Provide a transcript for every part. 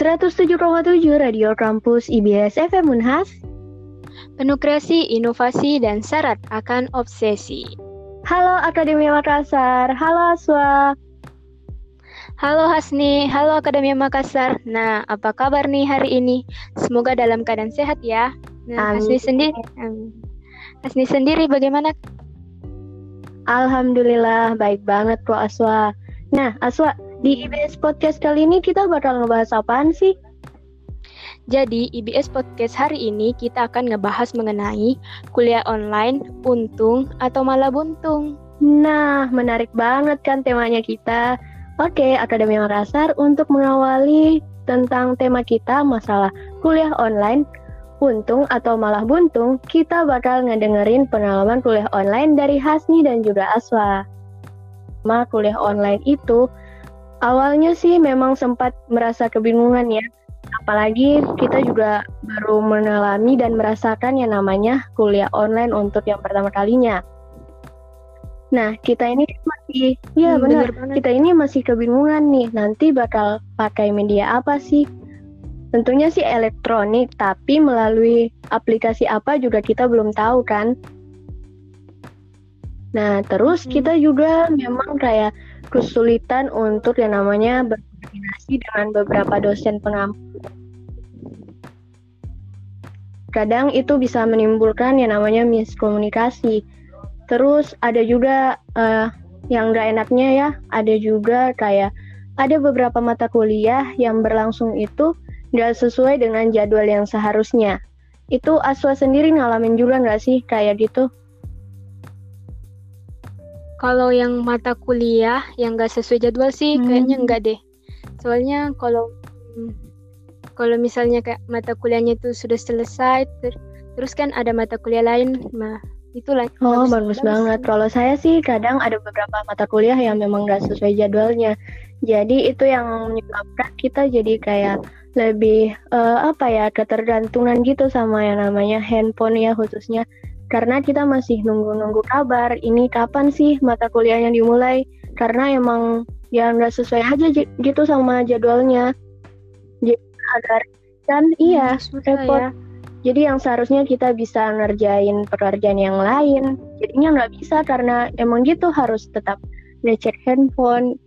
107,7 Radio Kampus IBS FM Unhas. Penuh kreasi, inovasi, dan syarat akan obsesi. Halo Akademi Makassar, halo Aswa. Halo Hasni, halo Akademi Makassar. Nah, apa kabar nih hari ini? Semoga dalam keadaan sehat ya. Nah, Amin. Hasni sendiri, um, Hasni sendiri bagaimana? Alhamdulillah baik banget kok Aswa. Nah, Aswa, di IBS Podcast kali ini kita bakal ngebahas apaan sih? Jadi, IBS Podcast hari ini kita akan ngebahas mengenai kuliah online, untung atau malah buntung. Nah, menarik banget kan temanya kita. Oke, Akademi Makassar untuk mengawali tentang tema kita masalah kuliah online, untung atau malah buntung, kita bakal ngedengerin pengalaman kuliah online dari Hasni dan juga Aswa. Ma, kuliah online itu Awalnya sih memang sempat merasa kebingungan ya, apalagi kita juga baru mengalami dan merasakan yang namanya kuliah online untuk yang pertama kalinya. Nah, kita ini masih, ya hmm, benar, kita ini masih kebingungan nih, nanti bakal pakai media apa sih? Tentunya sih elektronik, tapi melalui aplikasi apa juga kita belum tahu kan. Nah, terus hmm. kita juga memang kayak kesulitan untuk yang namanya berkoordinasi dengan beberapa dosen pengampu. Kadang itu bisa menimbulkan yang namanya miskomunikasi. Terus ada juga uh, yang gak enaknya ya, ada juga kayak ada beberapa mata kuliah yang berlangsung itu gak sesuai dengan jadwal yang seharusnya. Itu Aswa sendiri ngalamin juga nggak sih kayak gitu? Kalau yang mata kuliah yang gak sesuai jadwal sih hmm. kayaknya enggak deh. Soalnya kalau hmm, kalau misalnya kayak mata kuliahnya itu sudah selesai ter terus kan ada mata kuliah lain nah itulah oh bagus, banget kalau saya sih kadang ada beberapa mata kuliah yang memang gak sesuai jadwalnya jadi itu yang menyebabkan kita jadi kayak lebih uh, apa ya ketergantungan gitu sama yang namanya handphone ya khususnya karena kita masih nunggu-nunggu kabar ini kapan sih mata kuliahnya dimulai? Karena emang ya nggak sesuai aja gitu sama jadwalnya. Jadi agar kan iya hmm, repot. Ya. jadi yang seharusnya kita bisa ngerjain pekerjaan yang lain jadinya nggak bisa karena emang gitu harus tetap ngecek handphone.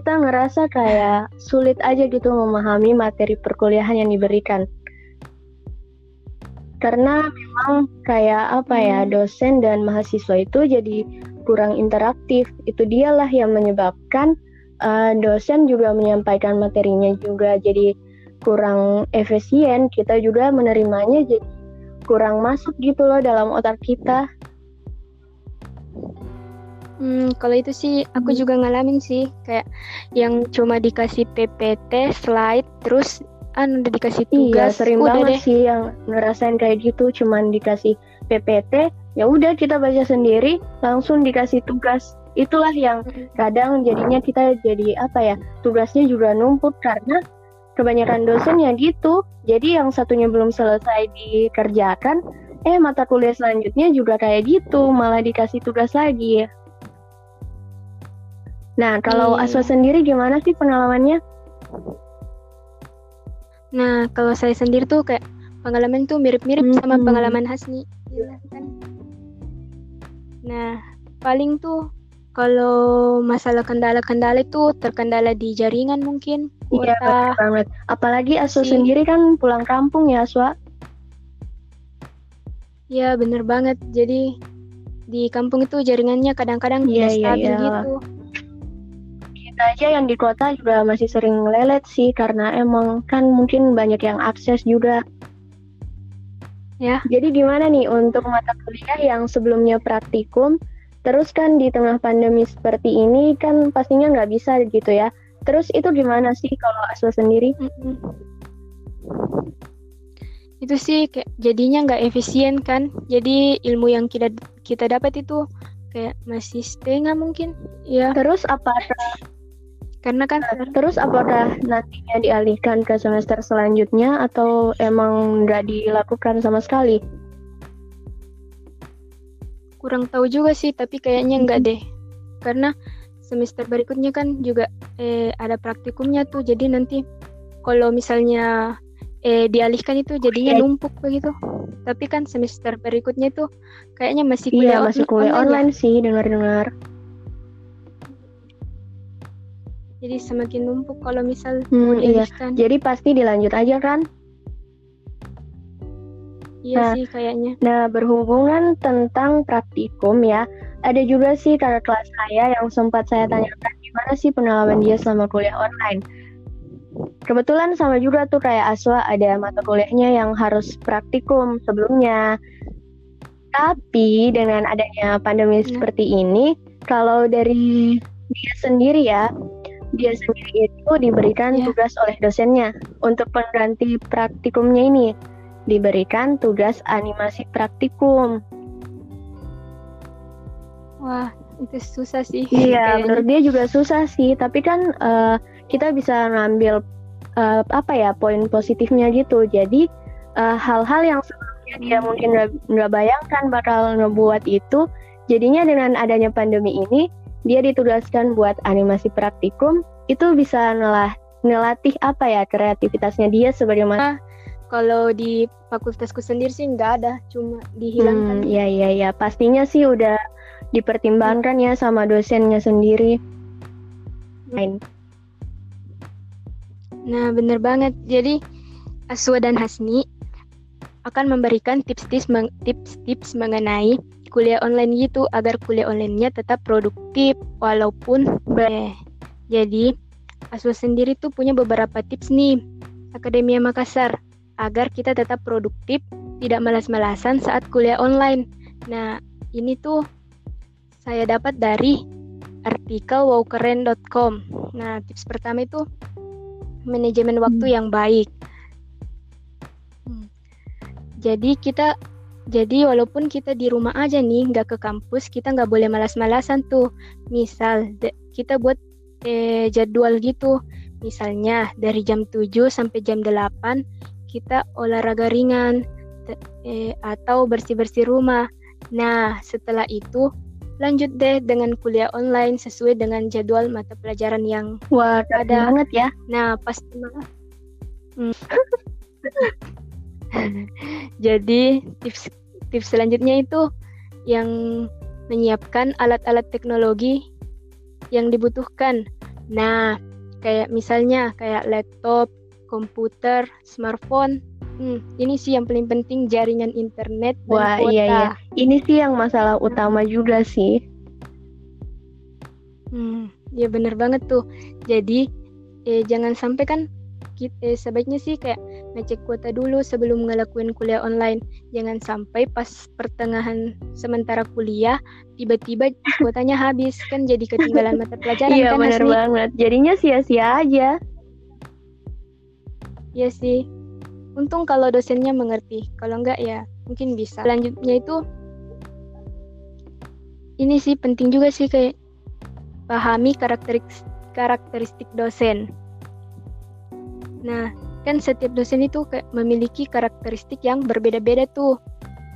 Kita ngerasa kayak sulit aja gitu memahami materi perkuliahan yang diberikan karena memang kayak apa ya hmm. dosen dan mahasiswa itu jadi kurang interaktif itu dialah yang menyebabkan uh, dosen juga menyampaikan materinya juga jadi kurang efisien kita juga menerimanya jadi kurang masuk gitu loh dalam otak kita Hmm, kalau itu sih aku hmm. juga ngalamin sih kayak yang cuma dikasih PPT, slide, terus kan udah dikasih iya, tugas. iya, sering udah banget deh. sih yang ngerasain kayak gitu. Cuman dikasih PPT ya udah kita baca sendiri langsung dikasih tugas. Itulah yang kadang jadinya kita jadi apa ya tugasnya juga numpuk karena kebanyakan dosen ya gitu. Jadi yang satunya belum selesai dikerjakan eh mata kuliah selanjutnya juga kayak gitu malah dikasih tugas lagi. Nah kalau hmm. Aswa sendiri gimana sih pengalamannya Nah, kalau saya sendiri tuh kayak pengalaman tuh mirip-mirip hmm. sama pengalaman Hasni. Ya, kan? Nah, paling tuh kalau masalah kendala-kendala itu terkendala di jaringan mungkin. Iya, betul banget. Apalagi Aswa si... sendiri kan pulang kampung ya, Aswa. Iya, bener banget. Jadi di kampung itu jaringannya kadang-kadang yeah, tidak iya, stabil yeah, gitu aja yang di kota juga masih sering lelet sih karena emang kan mungkin banyak yang akses juga. Ya. Jadi gimana nih untuk mata kuliah yang sebelumnya praktikum, terus kan di tengah pandemi seperti ini kan pastinya nggak bisa gitu ya. Terus itu gimana sih kalau Aswa sendiri? Mm -hmm. Itu sih kayak jadinya nggak efisien kan. Jadi ilmu yang kita kita dapat itu kayak masih setengah mungkin. Ya. Terus apakah karena kan terus apakah nantinya dialihkan ke semester selanjutnya atau emang nggak dilakukan sama sekali? Kurang tahu juga sih, tapi kayaknya nggak deh. Karena semester berikutnya kan juga eh, ada praktikumnya tuh jadi nanti kalau misalnya eh, dialihkan itu jadinya okay. numpuk begitu tapi kan semester berikutnya tuh kayaknya masih kuliah iya masih kuliah online, online ya? sih dengar-dengar jadi semakin numpuk kalau misal hmm, iya jadi pasti dilanjut aja kan Iya nah, sih kayaknya. Nah, berhubungan tentang praktikum ya, ada juga sih kakak kelas saya yang sempat saya tanyakan gimana sih pengalaman dia selama kuliah online. Kebetulan sama juga tuh kayak Aswa ada mata kuliahnya yang harus praktikum sebelumnya. Tapi dengan adanya pandemi ya. seperti ini, kalau dari dia sendiri ya, dia sendiri itu diberikan ya. tugas oleh dosennya untuk pengganti praktikumnya ini diberikan tugas animasi praktikum. Wah, itu susah sih. Iya, menurut dia juga susah sih. Tapi kan uh, kita bisa ngambil uh, apa ya poin positifnya gitu. Jadi eh, hal-hal uh, yang sebelumnya dia mungkin nggak bayangkan bakal ngebuat itu, jadinya dengan adanya pandemi ini dia ditugaskan buat animasi praktikum itu bisa ngelah ngelatih apa ya kreativitasnya dia sebagai ah, kalau di fakultasku sendiri sih nggak ada, cuma dihilangkan. Hmm, iya iya iya, pastinya sih udah dipertimbangkan ya sama dosennya sendiri. Main. Nah, bener banget. Jadi Aswa dan Hasni akan memberikan tips-tips tips-tips mengenai kuliah online gitu agar kuliah online-nya tetap produktif walaupun eh, jadi Aswa sendiri tuh punya beberapa tips nih Akademia Makassar agar kita tetap produktif, tidak malas-malasan saat kuliah online. Nah, ini tuh saya dapat dari artikel wowkeren.com. Nah, tips pertama itu manajemen waktu hmm. yang baik. Hmm. Jadi kita jadi walaupun kita di rumah aja nih, nggak ke kampus, kita nggak boleh malas-malasan tuh. Misal kita buat eh, jadwal gitu. Misalnya dari jam 7 sampai jam 8 kita olahraga ringan eh, atau bersih-bersih rumah. Nah, setelah itu lanjut deh dengan kuliah online sesuai dengan jadwal mata pelajaran yang Wah, ada banget ya. Nah, pasti hmm. Jadi tips tips selanjutnya itu yang menyiapkan alat-alat teknologi yang dibutuhkan. Nah, kayak misalnya kayak laptop, komputer, smartphone. Hmm, ini sih yang paling penting jaringan internet dan Wah, kuota. iya iya. Ini sih yang masalah utama juga sih. Hmm, ya bener banget tuh. Jadi eh, jangan sampai kan kita eh, sebaiknya sih kayak ngecek kuota dulu sebelum ngelakuin kuliah online. Jangan sampai pas pertengahan sementara kuliah tiba-tiba kuotanya habis kan jadi ketinggalan mata pelajaran iya, kan bener banget. Jadinya sia-sia aja. Iya sih. Untung kalau dosennya mengerti. Kalau enggak ya mungkin bisa. Selanjutnya itu ini sih penting juga sih kayak pahami karakteristik karakteristik dosen. Nah, kan setiap dosen itu memiliki karakteristik yang berbeda-beda tuh.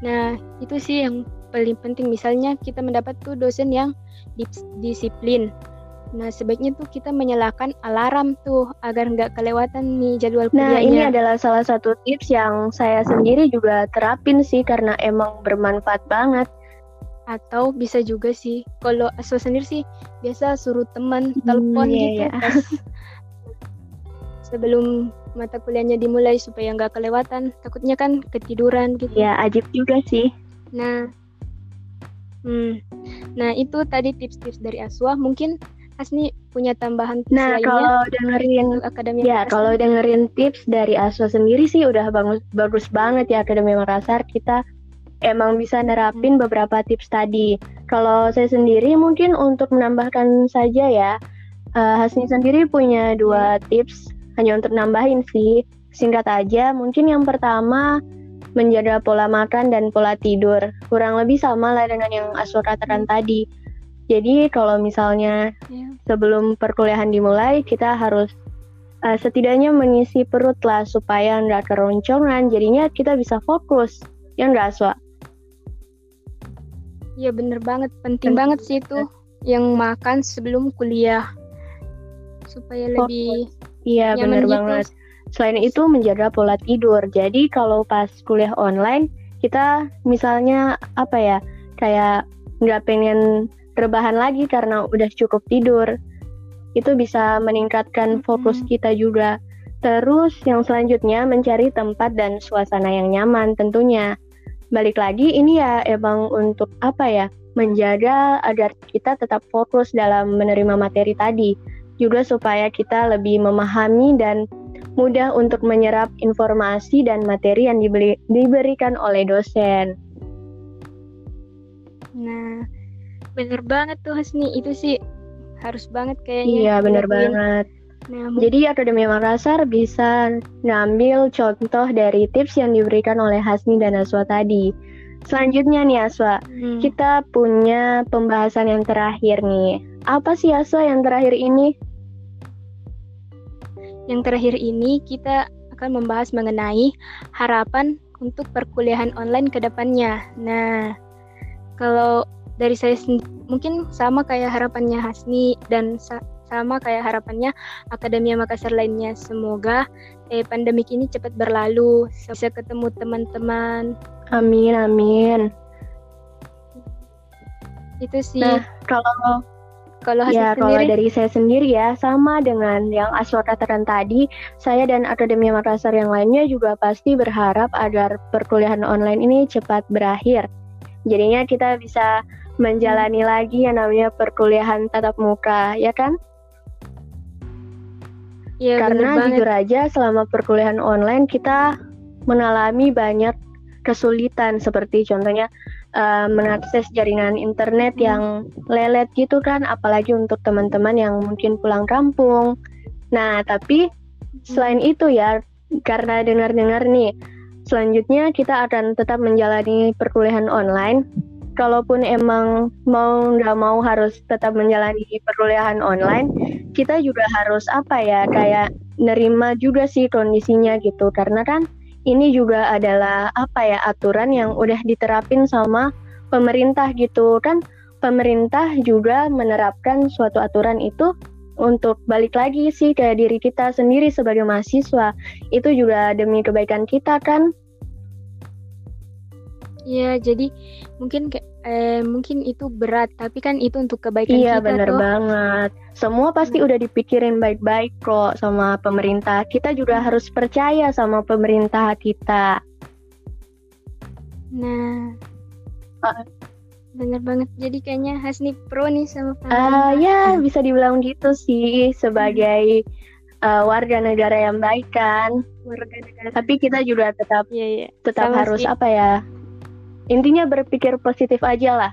Nah, itu sih yang paling penting. Misalnya kita mendapat tuh dosen yang disiplin. Nah, sebaiknya tuh kita menyalakan alarm tuh agar nggak kelewatan nih jadwal kuliahnya. Nah, ini adalah salah satu tips yang saya sendiri juga terapin sih karena emang bermanfaat banget. Atau bisa juga sih, kalau asal sendiri sih biasa suruh teman hmm, telepon iya, gitu iya. pas sebelum mata kuliahnya dimulai supaya nggak kelewatan. Takutnya kan ketiduran gitu. Ya, ajib juga sih. Nah, hmm, nah itu tadi tips-tips dari Aswa. Mungkin Asni punya tambahan tips nah, lainnya? kalau dengerin Akademi Ya, Makassar. kalau dengerin tips dari Aswa sendiri sih udah bagus bagus banget ya Akademi Makassar. Kita emang bisa nerapin hmm. beberapa tips tadi. Kalau saya sendiri mungkin untuk menambahkan saja ya. Uh, Hasni sendiri punya dua tips hanya untuk nambahin sih. Singkat aja, mungkin yang pertama menjaga pola makan dan pola tidur. Kurang lebih sama lah dengan yang Aswa katakan tadi jadi kalau misalnya yeah. sebelum perkuliahan dimulai kita harus uh, setidaknya mengisi perut lah supaya nggak keroncongan. Jadinya kita bisa fokus. Ya nggak Aswa? Iya bener banget, penting banget sih itu. yang makan sebelum kuliah supaya lebih Iya, benar gitu. banget. Selain itu menjaga pola tidur. Jadi kalau pas kuliah online, kita misalnya apa ya, kayak nggak pengen rebahan lagi karena udah cukup tidur. Itu bisa meningkatkan fokus kita juga. Terus yang selanjutnya mencari tempat dan suasana yang nyaman tentunya. Balik lagi ini ya emang untuk apa ya? Menjaga agar kita tetap fokus dalam menerima materi tadi. Juga supaya kita lebih memahami dan mudah untuk menyerap informasi dan materi yang dibeli- diberikan oleh dosen. Nah, bener banget tuh Hasni. Itu sih harus banget kayaknya. Iya, benar dilakuin. banget. Nah, Jadi Akademi Makassar bisa ngambil contoh dari tips yang diberikan oleh Hasni dan Aswa tadi. Selanjutnya nih Aswa, hmm, kita punya pembahasan yang terakhir nih. Apa sih Aswa yang terakhir ini? Yang terakhir ini kita akan membahas mengenai harapan untuk perkuliahan online ke depannya. Nah, kalau dari saya mungkin sama kayak harapannya Hasni dan sa- sama kayak harapannya Akademia Makassar lainnya. Semoga eh, pandemik ini cepat berlalu, bisa ketemu teman-teman. Amin, amin. Itu sih Nah, kalau kalau Ya, kalau sendiri. dari saya sendiri ya, sama dengan yang Aswa katakan tadi, saya dan Akademi Makassar yang lainnya juga pasti berharap agar perkuliahan online ini cepat berakhir. Jadinya kita bisa menjalani lagi yang namanya perkuliahan tatap muka, ya kan? Iya, bener Karena jujur aja selama perkuliahan online kita mengalami banyak kesulitan seperti contohnya eh, mengakses jaringan internet Hmm. yang lelet gitu kan apalagi untuk teman-teman yang mungkin pulang kampung. Nah, tapi selain itu ya karena dengar-dengar nih selanjutnya kita akan tetap menjalani perkuliahan online. Kalaupun emang mau nggak mau harus tetap menjalani perkuliahan online, kita juga harus apa ya kayak nerima juga sih kondisinya gitu karena kan ini juga adalah apa ya aturan yang udah diterapin sama pemerintah gitu. Kan pemerintah juga menerapkan suatu aturan itu untuk balik lagi sih ke diri kita sendiri sebagai mahasiswa. Itu juga demi kebaikan kita kan Iya, jadi mungkin eh, mungkin itu berat, tapi kan itu untuk kebaikan iya kita bener toh. banget semua pasti udah dipikirin baik-baik kok sama pemerintah kita juga harus percaya sama pemerintah kita Nah, Ah. bener banget. Jadi kayaknya Hasni pro nih sama Ah pemerintah. ya bisa dibilang gitu sih sebagai uh, warga negara yang baik kan. Warga negara. Tapi kita juga tetap Iya, iya. tetap Sama harus sih. apa ya? Intinya berpikir positif aja lah.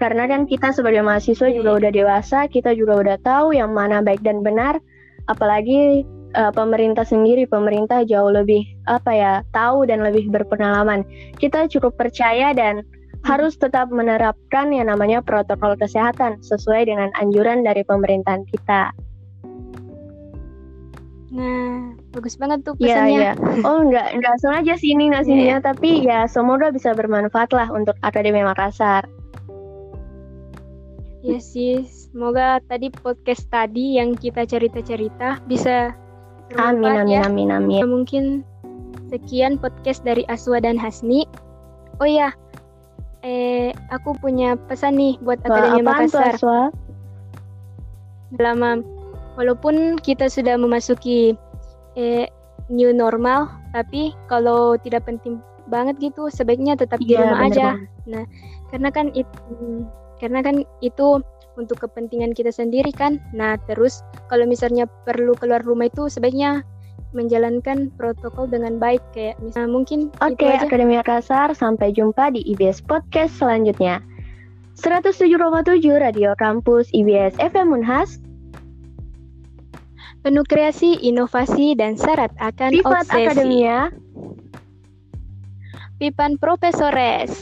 Karena kan kita sebagai mahasiswa juga udah dewasa, kita juga udah tahu yang mana baik dan benar. Apalagi uh, pemerintah sendiri, pemerintah jauh lebih apa ya, tahu dan lebih berpengalaman. Kita cukup percaya dan harus tetap menerapkan yang namanya protokol kesehatan sesuai dengan anjuran dari pemerintahan kita. Nah, bagus banget tuh Iya, pesannya. iya. Oh, nggak nggak sengaja sih ini ngasihnya, tapi ya semoga bisa bermanfaat lah untuk Akademi Makassar. Iya sih, semoga tadi podcast tadi yang kita cerita-cerita bisa Amin, bermanfaat amin, ya. amin, amin. Ya, mungkin sekian podcast dari Aswa dan Hasni. Oh ya, eh aku punya pesan nih buat Wah, Akademi apaan tuh, Makassar. Aswa? Lama, walaupun kita sudah memasuki eh, new normal, tapi kalau tidak penting banget gitu, sebaiknya tetap di Iya, rumah aja. banget. Karena kan itu, karena kan itu untuk kepentingan kita sendiri kan. Nah, terus kalau misalnya perlu keluar rumah itu sebaiknya menjalankan protokol dengan baik kayak misalnya mungkin Oke, itu aja. Akademi Makassar, sampai jumpa di IBS Podcast selanjutnya. 107,7 Radio Kampus IBS FM Unhas, Penuh kreasi, inovasi dan syarat akan Sifat obsesi. Akademia. Pipan Profesores.